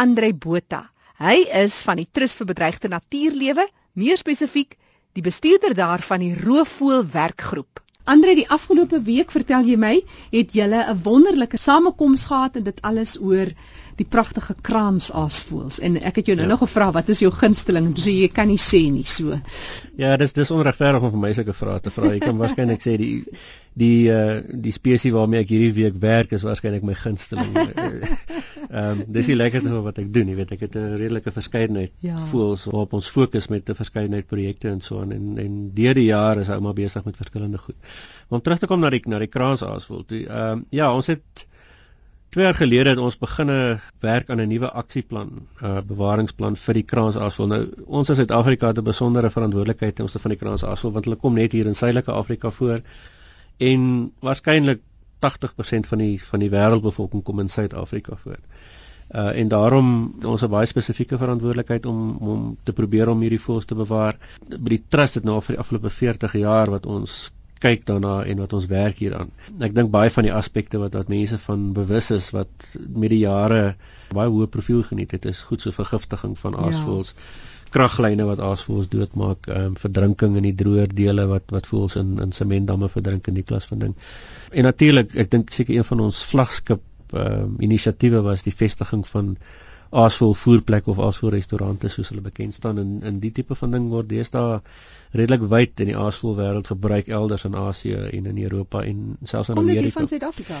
Andre Botha. Hy is van die Trust vir Bedreigde Natuurlewe, meer spesifiek die bestuurder daar van die Roofvoël werkgroep. Andre, die afgelope week vertel jy my, het julle 'n wonderlike samekoms gehad en dit alles oor die pragtige kraansaasvoëls. En ek het jou nou ja. nog gevra wat is jou gunsteling? Jy sê jy kan nie sê nie so. Ja, dis dis onregverdig om vir my sulke vrae te vra. Jy kan waarskynlik sê die die uh die spesies waarmee ek hierdie week werk is waarskynlik my gunsteling. Ehm um, dis die lekkerste van wat ek doen, jy weet, ek het 'n redelike verskeidenheid ja. voels waarop ons fokus met 'n verskeidenheid projekte en so aan en en deur die jare is maar besig met verskillende goed. Maar om terug te kom na die na die kraansaasvoel, toe ehm um, ja, ons het 2 jaar gelede het ons begine werk aan 'n nuwe aksieplan, 'n uh, bewaringsplan vir die kraansaasvoel. Nou ons in Suid-Afrika het 'n besondere verantwoordelikheid ten opsigte van die kraansaasvoel want hulle kom net hier in Suidelike Afrika voor en waarskynlik 80% van die van die wêreldbevolking kom in Suid-Afrika voor. Uh en daarom ons 'n baie spesifieke verantwoordelikheid om om te probeer om hierdie voëls te bewaar. By die trust het nou vir die afgelope 40 jaar wat ons kyk daarna en wat ons werk hieraan. Ek dink baie van die aspekte wat wat mense van bewus is wat met die jare baie hoë profiel geniet het, is goed so vergiftiging van ja. aasvoëls. Ja kraglyne wat aasvoëls doodmaak, ehm um, verdrinking in die droër dele wat wat voëls in in sementdamme verdrink in die klas van ding. En natuurlik, ek dink seker een van ons vlaggenskap ehm um, inisiatiewe was die vestiging van aasvoël voerplekke of aasvoël restaurante soos hulle bekend staan in in die tipe van ding word deesdae redelik wyd in die aasvoël wêreld gebruik elders in Asië en in Europa en selfs in Amerika. Kom dit van Suid-Afrika?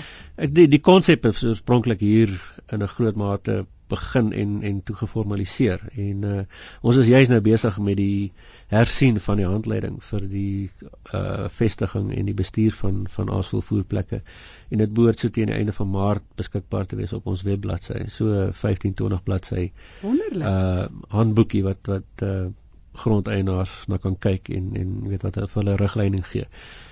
Die die konsep is oorspronklik hier in 'n groot mate begin en en toe geformaliseer. En uh, ons is juis nou besig met die hersien van die handleiding vir die uh vestiging en die bestuur van van Aasvol voerplekke en dit behoort so teen die einde van Maart beskikbaar te wees op ons webbladsy so 15 20 bladsy wonderlik. uh handboekie wat wat uh grondeienaars na kan kyk en en weet wat hulle vir hulle riglyne gee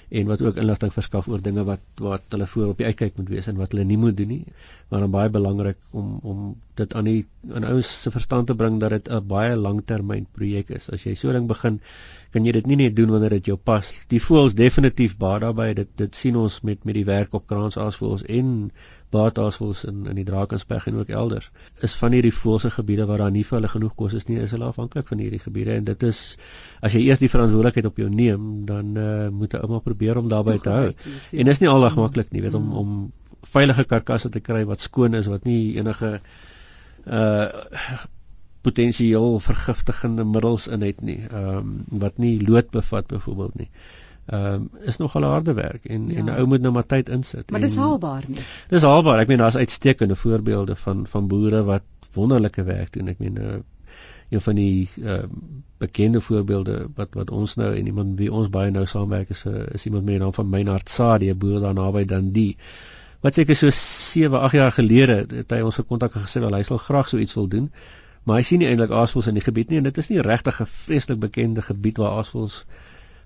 en wat ook inligting verskaf oor dinge wat wat hulle voor op die uitkyk moet wees en wat hulle nie moet doen nie. Maar dan baie belangrik om om dit aan die aan ouens se verstand te bring dat dit 'n baie langtermyn projek is. As jy so ding begin, kan jy dit nie net doen wanneer dit jou pas. Die voels definitief baie daarbey. Dit dit sien ons met met die werk op kraansaasvoels en baataasvoels in in die Drakensberg en ook elders. Is van hierdie voelse gebiede waar daar nie vir hulle genoeg kos is nie, is hulle afhanklik van hierdie gebiede en dit is as jy eers die verantwoordelikheid op jou neem, dan uh, moet jy ouma probeer om daarbey te hou. Ja. En dis nie aldag maklik nie, weet om om veilige karkasse te kry wat skoon is, wat nie enige uh potensieel vergiftigende middels in het nie. Ehm um, wat nie lood bevat byvoorbeeld nie. Ehm um, is nogal harde werk en ja. en 'n ou moet nou maar tyd insit. Maar dis haalbaar nie. Dis haalbaar. Ek meen daar's uitstekende voorbeelde van van boere wat wonderlike werk doen. Ek meen uh, een van die uh, bekende voorbeelde wat wat ons nou en iemand wie ons baie nou saamwerk is uh, is iemand met die naam van Meinhard Sadie boer daar naby Dundee. Wat seker so 7 8 jaar gelede het hy ons gekontak en gesê wel hy sal graag so iets wil doen. Maar hy sien nie eintlik aasvoëls in die gebied nie en dit is nie regtig 'n vreeslik bekende gebied waar aasvoëls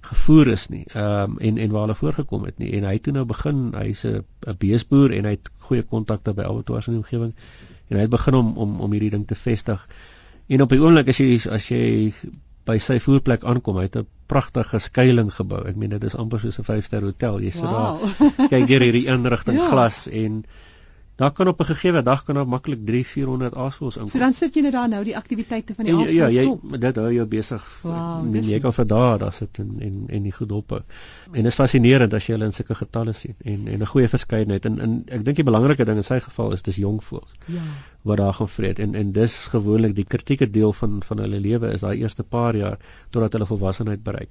gevoer is nie ehm um, en en waar hulle voorgekom het nie. En hy toe nou begin hy's 'n beesboer en hy het goeie kontakte by abattoirs in die omgewing en hy het begin om om om hierdie ding te vestig en op die oomblik as jy as jy by sy voerplek aankom, hy het 'n pragtige skuilings gebou. Ek meen dit is amper soos 'n 5-ster hotel. Jy sit wow. daar kyk deur hierdie inrigting ja. glas en Daar kan op 'n gegeewe dag kan daar maklik 3 400 aasvoëls inkom. So dan sit jy net daar nou die aktiwiteite van die aasvoëls. Ja, jy dit hou jou besig. Wow, jy kan vir dae daar sit en en en die goed dop. En dit is fascinerend as jy hulle in sulke getalle sien en en 'n goeie verskeidenheid. En en ek dink die belangrike ding in sy geval is dis jong voëls. Ja. Wat daar gaan vreet en en dis gewoonlik die kritieke deel van van hulle lewe is daai eerste paar jaar totdat hulle volwassenheid bereik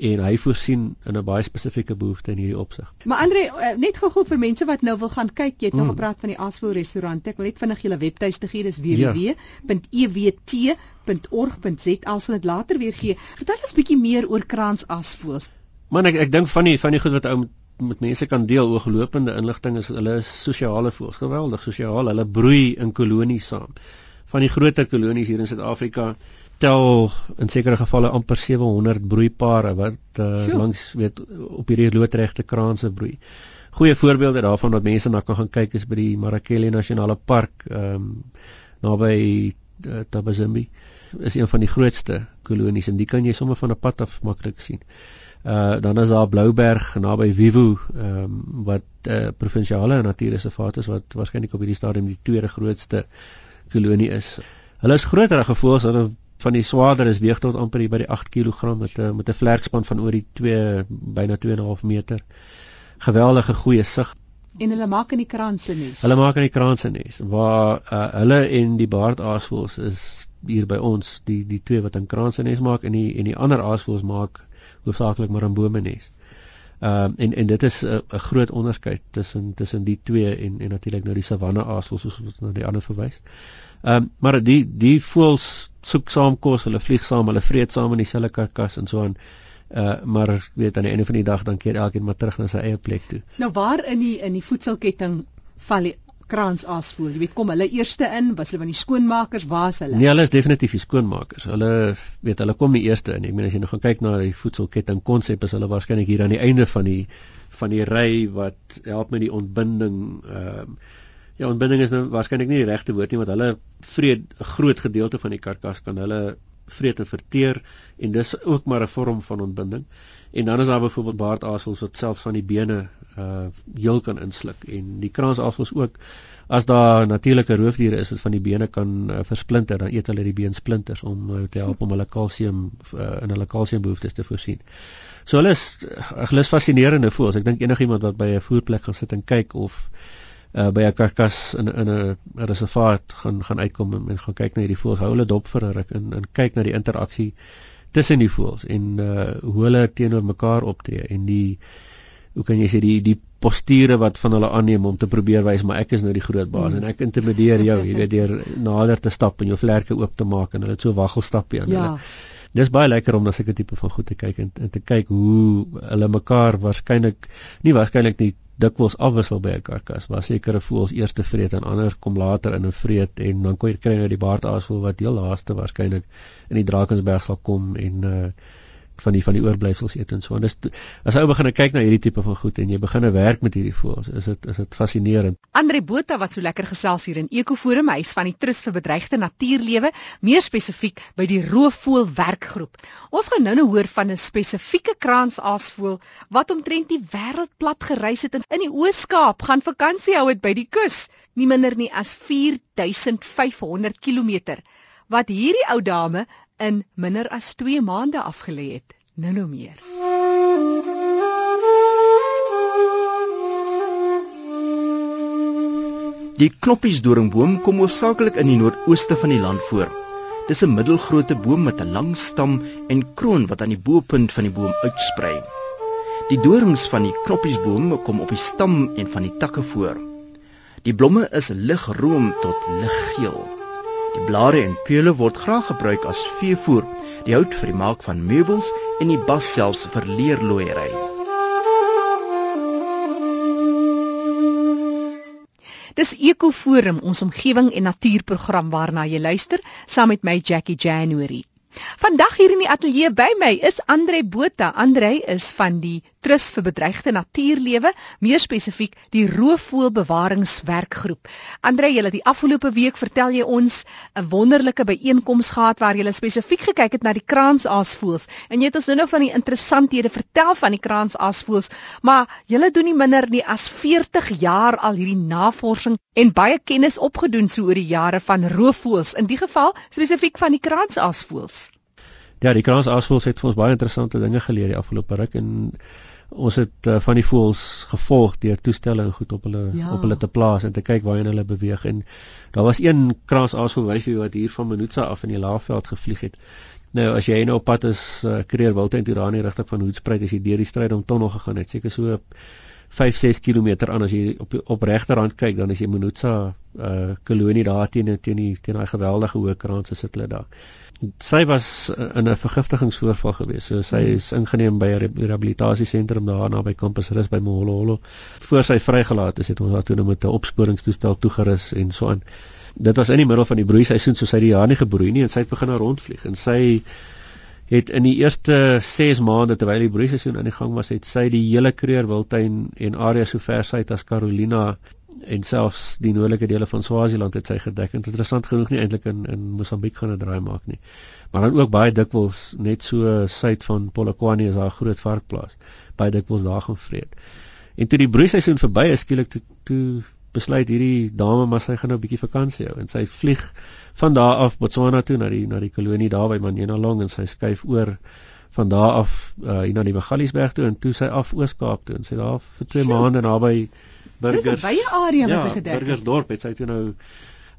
en hy voorsien in 'n baie spesifieke behoefte in hierdie opsig. Maar Andre, eh, net gou-gou vir mense wat nou wil gaan kyk, jy het nou mm. gepraat van die Asvoer restaurant. Ek wil net vinnig julle webtuiste gee, dis www.ewt.org.za. Al sal dit later weer gee. Vertel ons bietjie meer oor Krans Asvoels. Man, ek ek dink van die van die goed wat ou met, met mense kan deel oor gelopende inligting is hulle is sosiale voels. Geweldig sosiaal. Hulle broei in kolonies saam. Van die groter kolonies hier in Suid-Afrika tel in sekere gevalle amper 700 broeipare wat uh, langs weet op hierdie loodregte kraanse broei. Goeie voorbeelde daarvan wat mense na kan gaan kyk is by die Marakele Nasionale Park ehm um, naby uh, Tabazimbi is een van die grootste kolonies en die kan jy sommer van 'n pad af maklik sien. Uh dan is daar Blouberg naby Vivu ehm um, wat 'n uh, provinsiale natuurreservaat is wat waarskynlik op hierdie stadium die tweede grootste kolonie is. Hulle is groter gevoels hulle van die swaarder is weeg tot amper by die 8 kg met 'n met 'n vlerkspan van oor die 2 byna 2.5 meter. Geweldige goeie sig. En hulle maak in die kraanse nes. Hulle maak in die kraanse nes waar uh, hulle en die baardaasvoëls is hier by ons die die twee wat in kraanse nes maak en die en die ander aasvoëls maak hoofsaaklik maar in bome nes. Ehm um, en en dit is 'n groot onderskeid tussen tussen die twee en en natuurlik nou die savanne aasvoëls soos wat na die ander verwys. Ehm um, maar die die voëls soek saam kos, hulle vlieg saam, hulle vreet saam in dieselfde karkas en so aan. Uh maar weet aan die einde van die dag dan keer elkeen maar terug na sy eie plek toe. Nou waar in die in die voedselketting val die kraansaasvoël? Jy weet kom hulle eerste in, was hulle van die skoonmakers, waar is hulle? Nee, hulle is definitief die skoonmakers. Hulle weet hulle kom nie eerste in nie. Ek meen as jy nou gaan kyk na die voedselketting konsep is hulle waarskynlik hier aan die einde van die van die ry wat help met die ontbinding ehm uh, Ja, ontbinding is nou waarskynlik nie die regte woord nie want hulle vreet 'n groot gedeelte van die karkas kan hulle vreet en verteer en dis ook maar 'n vorm van ontbinding. En dan is daar byvoorbeeld baardaasels wat selfs van die bene uh heel kan insluk en die kraansaasels ook as daar natuurlike roofdiere is wat van die bene kan uh, versplinter, dan eet hulle die beensplinters om uh, te help om hulle kalsium uh, in hulle kalsiumbehoeftes te voorsien. So hulle is hulle is fascinerende voëls. Ek dink enigiemand wat by 'n voerplek gaan sit en kyk of uh, by 'n karkas in in 'n reservaat gaan gaan uitkom en, en gaan kyk na hierdie voëls. Hou hulle dop vir 'n ruk en en kyk na die interaksie tussen die voëls en uh hoe hulle teenoor mekaar optree en die hoe kan jy sê die die posture wat van hulle aanneem om te probeer wys maar ek is nou die groot baas mm. en ek intimideer jou, jy weet deur nader te stap en jou vlerke oop te maak en hulle het so waggelstappie aan ja. hulle. Dis baie lekker om na sulke tipe van goed te kyk en, en te kyk hoe hulle mekaar waarskynlik nie waarskynlik nie dikwels afwissel by 'n karkas waar sekere voëls eers te vreet en ander kom later in 'n vreet en dan kom jy kry nou die baardaasvoël wat heel laaste waarskynlik in die Drakensberg sal kom en uh van die van die oorblyfsels eet en so. En dis as ou begin kyk na hierdie tipe van goed en jy begin werk met hierdie voëls, is dit is dit fascinerend. Andre Botha wat so lekker gesels hier in Ekoforum, hy is van die Trust vir Bedreigde Natuurlewe, meer spesifiek by die roofvoël werkgroep. Ons gaan nou-nou hoor van 'n spesifieke kraansaasvoël wat omtrent die wêreld plat gereis het en in die Oos-Kaap gaan vakansie hou het by die kus, nie minder nie as 4500 km wat hierdie ou dame in minder as 2 maande afgelê het. Nou nou meer. Die kloppiesdoringboom kom hoofsaaklik in die noordooste van die land voor. Dis 'n middelgrootte boom met 'n lang stam en kroon wat aan die bo-punt van die boom uitsprei. Die dorings van die kloppiesboom kom op die stam en van die takke voor. Die blomme is ligroom tot liggeel. Die blare en peule word graag gebruik as veevoer, die hout vir die maak van meubels en die bas selfs vir leerlooiery. Dis Ekoforum, ons omgewing en natuurprogram waarna jy luister, saam met my Jackie January. Vandag hier in die ateljee by my is Andre Botha. Andre is van die Trust vir Bedreigde Natuurlewe, meer spesifiek die Roofvoëlbewaringswerkgroep. Andre, jy het die afgelope week vertel jy ons 'n wonderlike byeenkoms gehad waar jy spesifiek gekyk het na die kraansaasvoëls en jy het ons nou nou van die interessanthede vertel van die kraansaasvoëls, maar jy doen nie minder nie as 40 jaar al hierdie navorsing en baie kennis opgedoen so oor die jare van roofvoëls, in die geval spesifiek van die kraansaasvoëls. Ja, die kraansaasvoëls het vir ons baie interessante dinge geleer die afgelope ruk en ons het uh, van die voëls gevolg deur toestelle en goed op hulle ja. op hulle te plaas en te kyk waarheen hulle beweeg en daar was een kraasaasvoël wyfie wat hier van Minutsa af in die Laagveld gevlieg het. Nou as jy nou op pad is uh, Kreer Wildtuin toe daar in die rigting van Hoedspruit as jy deur die stryd om tonnel gegaan het, seker so 5 6 km aan as jy op op regterhand kyk dan is jy Minutsa uh kolonie daar teen teen die teen daai geweldige hoë kraanse sit hulle daar sy was in 'n vergiftigingsvoorval gewees. So sy hmm. is ingeneem by 'n rehabilitasiesentrum daar naby Campus Rus by Moholoholo. Voor sy vrygelaat is, het ons haar toe nou met 'n opsporingstoestel toegerus en so aan. Dit was in die middel van die broeiseisoen, so sy het die jaar nie gebroei nie en sy het begin rondvlieg en sy het in die eerste 6 maande terwyl die broeiseisoen aan die gang was, het sy die hele Kreer Wildtuin en area so ver suid as Carolina en selfs die noordelike dele van Swaziland het sy gedek. Interessant genoeg nie eintlik in in Mosambiek gaan 'n draai maak nie. Maar dan ook baie dikwels net so suid van Polokwane is daar 'n groot varkplaas. Baie dikwels daar gaan vreet. En toe die broeiseisoen verby is, skielik toe toe besluit hierdie dame maar sy gaan nou 'n bietjie vakansie hou en sy vlieg van daar af Botswana toe na die na die kolonie daar by Manyenalong en sy skuif oor van daar af uh, hier na die Magaliesberg toe en toe sy af Oos-Kaap toe en sy daar vir 2 maande naby Burgers. Dis 'n baie area wat ja, sy gedek het. Burgersdorp het sy toe nou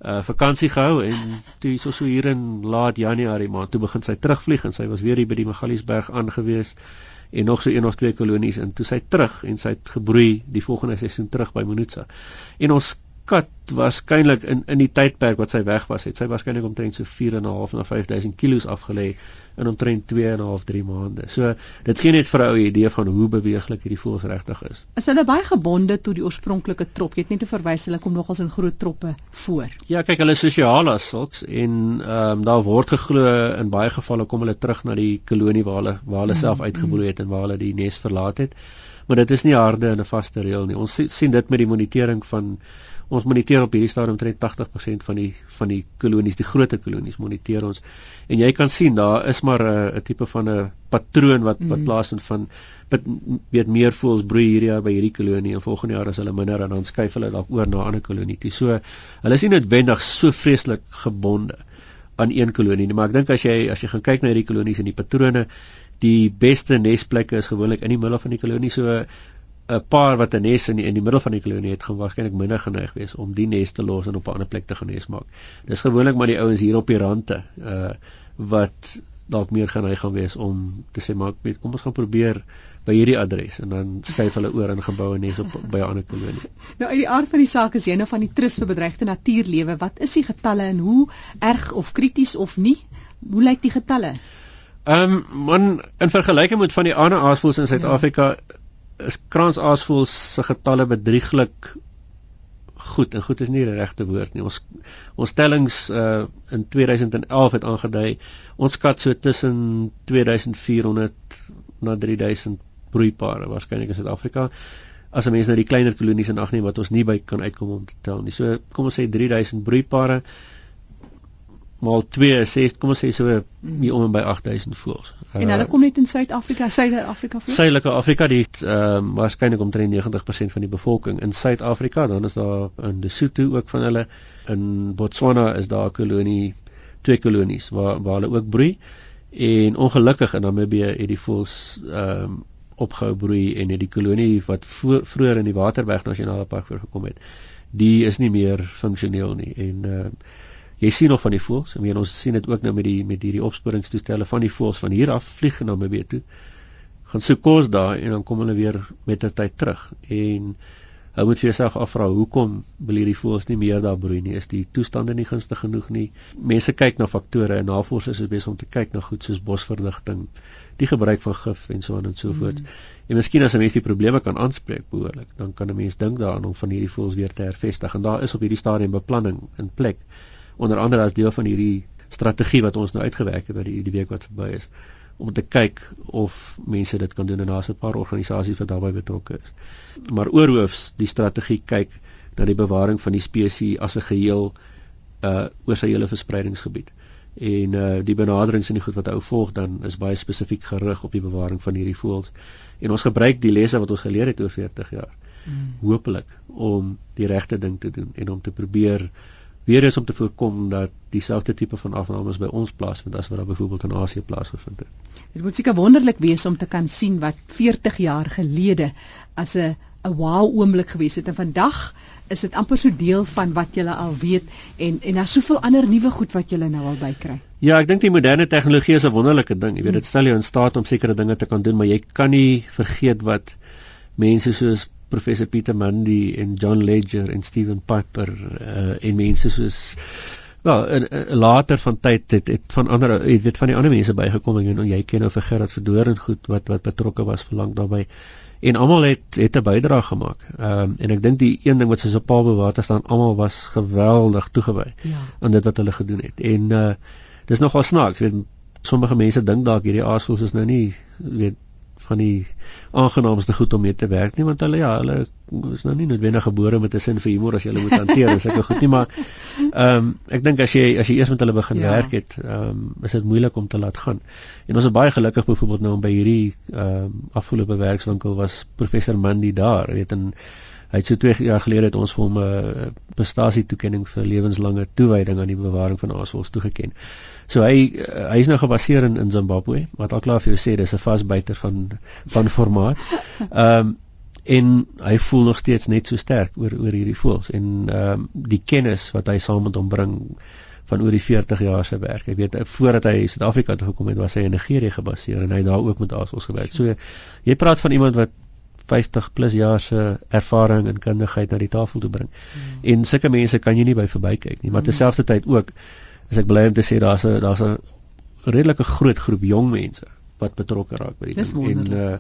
uh vakansie gehou en toe so so hier in laat Januarie maand toe begin sy terugvlieg en sy was weer hier by die Magaliesberg aangewees en nog so een of twee kolonies en toe sy terug en sy het gebroei die volgende seisoen terug by Monutsa. En ons kat waarskynlik in in die tydperk wat sy weg was, het sy waarskynlik omtrent so 4.5 na 5000 kg afgelê in omtrent 2 en 'n half 3 maande. So dit gee net vir 'n ou idee van hoe beweeglik hierdie voëls regtig is. Is hulle baie gebonde tot die oorspronklike trop? Jy het net te verwys hulle kom nogals in groot troppe voor. Ja, kyk, hulle is sosiaal as sulks en ehm um, daar word geglo in baie gevalle kom hulle terug na die kolonie waar hulle waar hulle mm, self uitgebroei het en waar hulle die nes verlaat het. Maar dit is nie harde en 'n vaste reël nie. Ons sien dit met die monitering van ons moniteer op hierdie stadium omtrent 80% van die van die kolonies, die groter kolonies moniteer ons. En jy kan sien daar is maar 'n 'n tipe van 'n patroon wat wat mm. plaasvind van weet meer voels broei hierdie jaar by hierdie kolonie en volgende jaar as hulle minder en dan skuif hulle dalk oor na 'n ander kolonie toe. So hulle is nie noodwendig so vreeslik gebonde aan een kolonie nie, maar ek dink as jy as jy gaan kyk na hierdie kolonies en die patrone die beste nesplekke is gewoonlik in die middel van die kolonie so 'n paar wat 'n nes in die, in die middel van die kolonie het, gaan waarskynlik minder geneig wees om die nes te los en op 'n ander plek te gaan nes maak. Dis gewoonlik maar die ouens hier op die rande uh wat dalk meer geneig gaan wees om te sê maar weet kom ons gaan probeer by hierdie adres en dan skuif hulle oor in geboue nes op by 'n ander kolonie. Nou uit die aard van die saak is jy nou van die trus vir bedreigde natuurlewe. Wat is die getalle en hoe erg of krities of nie? Hoe lyk die getalle? Ehm um, man in vergelyking met van die ander aasvoëls in Suid-Afrika ja is kransaasvoëls se getalle bedrieglik goed en goed is nie die regte woord nie. Ons ons stellings uh in 2011 het aangedui ons skat so tussen 2400 na 3000 broeipare waarskynlik in Suid-Afrika as 'n mens nou die kleiner kolonies in ag neem wat ons nie by kan uitkom om te tel nie. So kom ons sê 3000 broeipare maal 2 6 kom ons sê so hier om en by 8000 voëls. En hulle kom net in Suid-Afrika, Suid-Afrika voëls. Suidelike Afrika die ehm uh, waarskynlik omtrent 90% van die bevolking in Suid-Afrika, dan is daar in Lesotho ook van hulle in Botswana is daar 'n kolonie, twee kolonies waar waar hulle ook broei. En ongelukkig in Namibië het die voëls ehm um, opgehou broei en het die kolonie wat vroeër in die Waterberg Nasionale Park voorgekom het, die is nie meer funksioneel nie en ehm uh, jy sien nog van die voëls. Ek meen ons sien dit ook nou met die met hierdie opsporingstoestelle van die voëls van hier af vlieg na Namibië toe. Gaan soek kos daar en dan kom hulle weer met 'n tyd terug. En hou moet vir jouself afvra hoekom wil hierdie voëls nie meer daar broei nie? Is die toestande nie gunstig genoeg nie? Mense kyk na faktore en navorsers is besig om te kyk na goed soos bosverligting, die gebruik van gif en so aan en so voort. Mm. En miskien as 'n mens die probleme kan aanspreek behoorlik, dan kan 'n mens dink daaraan om van hierdie voëls weer te hervestig. En daar is op hierdie stadium beplanning in plek onder andere as deel van hierdie strategie wat ons nou uitgewerk het by die die week wat verby is om te kyk of mense dit kan doen en daar's 'n paar organisasies wat daarbey betrokke is. Maar oorhoofs die strategie kyk na die bewaring van die spesies as 'n geheel uh oor sy hele verspreidingsgebied. En uh die benaderings en die goed wat hou volg dan is baie spesifiek gerig op die bewaring van hierdie voëls. En ons gebruik die lesse wat ons geleer het oor 40 jaar. Hmm. Hoopelik om die regte ding te doen en om te probeer weer eens om te voorkom dat dieselfde tipe van afnames by ons plaasvind as wat daar byvoorbeeld in Asië plaasgevind het. Dit moet seker wonderlik wees om te kan sien wat 40 jaar gelede as 'n 'n wow oomblik gewees het en vandag is dit amper so deel van wat jy al weet en en daar's soveel ander nuwe goed wat jy nou al bykry. Ja, ek dink die moderne tegnologie is 'n wonderlike ding. Jy weet dit stel jou in staat om sekere dinge te kan doen, maar jy kan nie vergeet wat mense soos professor Pieter Mundy en John Ledger en Steven Piper uh, en mense soos wel in, in later van tyd het het van ander jy weet van die ander mense bygekom en jy ken nou vir Gerard Verdoor en goed wat wat betrokke was vir lank daarbey en almal het het 'n bydrae gemaak. Ehm um, en ek dink die een ding wat soos op Paul bewater staan almal was geweldig toegewy ja. aan dit wat hulle gedoen het. En uh dis nogal snaaks, weet sommige mense dink dalk hierdie aasvoëls is nou nie weet van die aangenaamste goed om mee te werk nie want hulle ja, hulle is nou nie noodwendig gebore met 'n sin vir humor as jy hulle moet hanteer en sulke goed nie, maar ehm um, ek dink as jy as jy eers met hulle begin ja. werk het, ehm um, is dit moeilik om te laat gaan. En ons is baie gelukkig byvoorbeeld nou om by hierdie ehm um, afgelope werkswinkel was professor Mandy daar, weet en Hy het so 2 jaar gelede het ons vir hom 'n uh, prestasie toekenning vir lewenslange toewyding aan die bewaring van aasvoëls toegeken. So hy uh, hy is nou gebaseer in in Zimbabwe, wat al klaar vir jou sê dis 'n vasbyter van van formaat. Ehm um, en hy voel nog steeds net so sterk oor oor hierdie voëls en ehm um, die kennis wat hy saam met hom bring van oor die 40 jaar se werk. Ek weet voordat hy Suid-Afrika toe gekom het, was hy in Nigerië gebaseer en hy het daar ook met aasvoëls gewerk. So jy praat van iemand wat 50 plus jaar se ervaring en kundigheid na die tafel toe bring. Hmm. En sulke mense kan jy nie by verbykyk nie, maar hmm. terselfdertyd ook as ek bly om te sê daar's 'n daar's 'n redelike groot groep jong mense wat betrokke raak by die ding en uh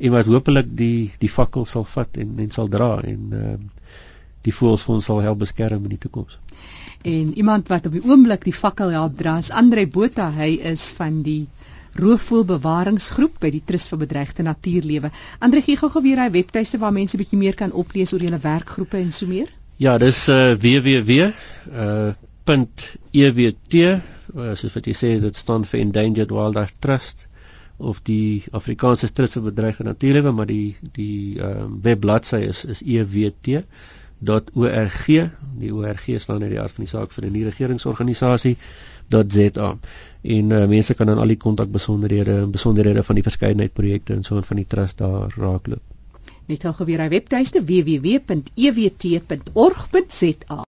en wat hopelik die die fakkel sal vat en en sal dra en uh die voels vir ons sal help beskerm in die toekoms. En iemand wat op die oomblik die fakkel help dra is Andre Botha. Hy is van die roofvoëlbewaringsgroep by die Trust vir Bedreigde Natuurlewe. Andre gee gou-gou weer hy webtuiste waar mense bietjie meer kan oplees oor julle werkgroepe en so meer. Ja, dis uh, www uh .ewt uh, soos wat jy sê dit staan vir Endangered Wildlife Trust of die Afrikaanse Trust vir Bedreigde Natuurlewe, maar die die ehm uh, webbladsy is is ewt.org. Die ORG staan in die aard van die saak vir 'n nie regeringsorganisasie .za en uh, mense kan dan al die kontakbesonderhede en besonderhede van die verskeidenheid projekte en so van die trust daar raakloop. Net gou weer hy webtuiste www.ewt.org.za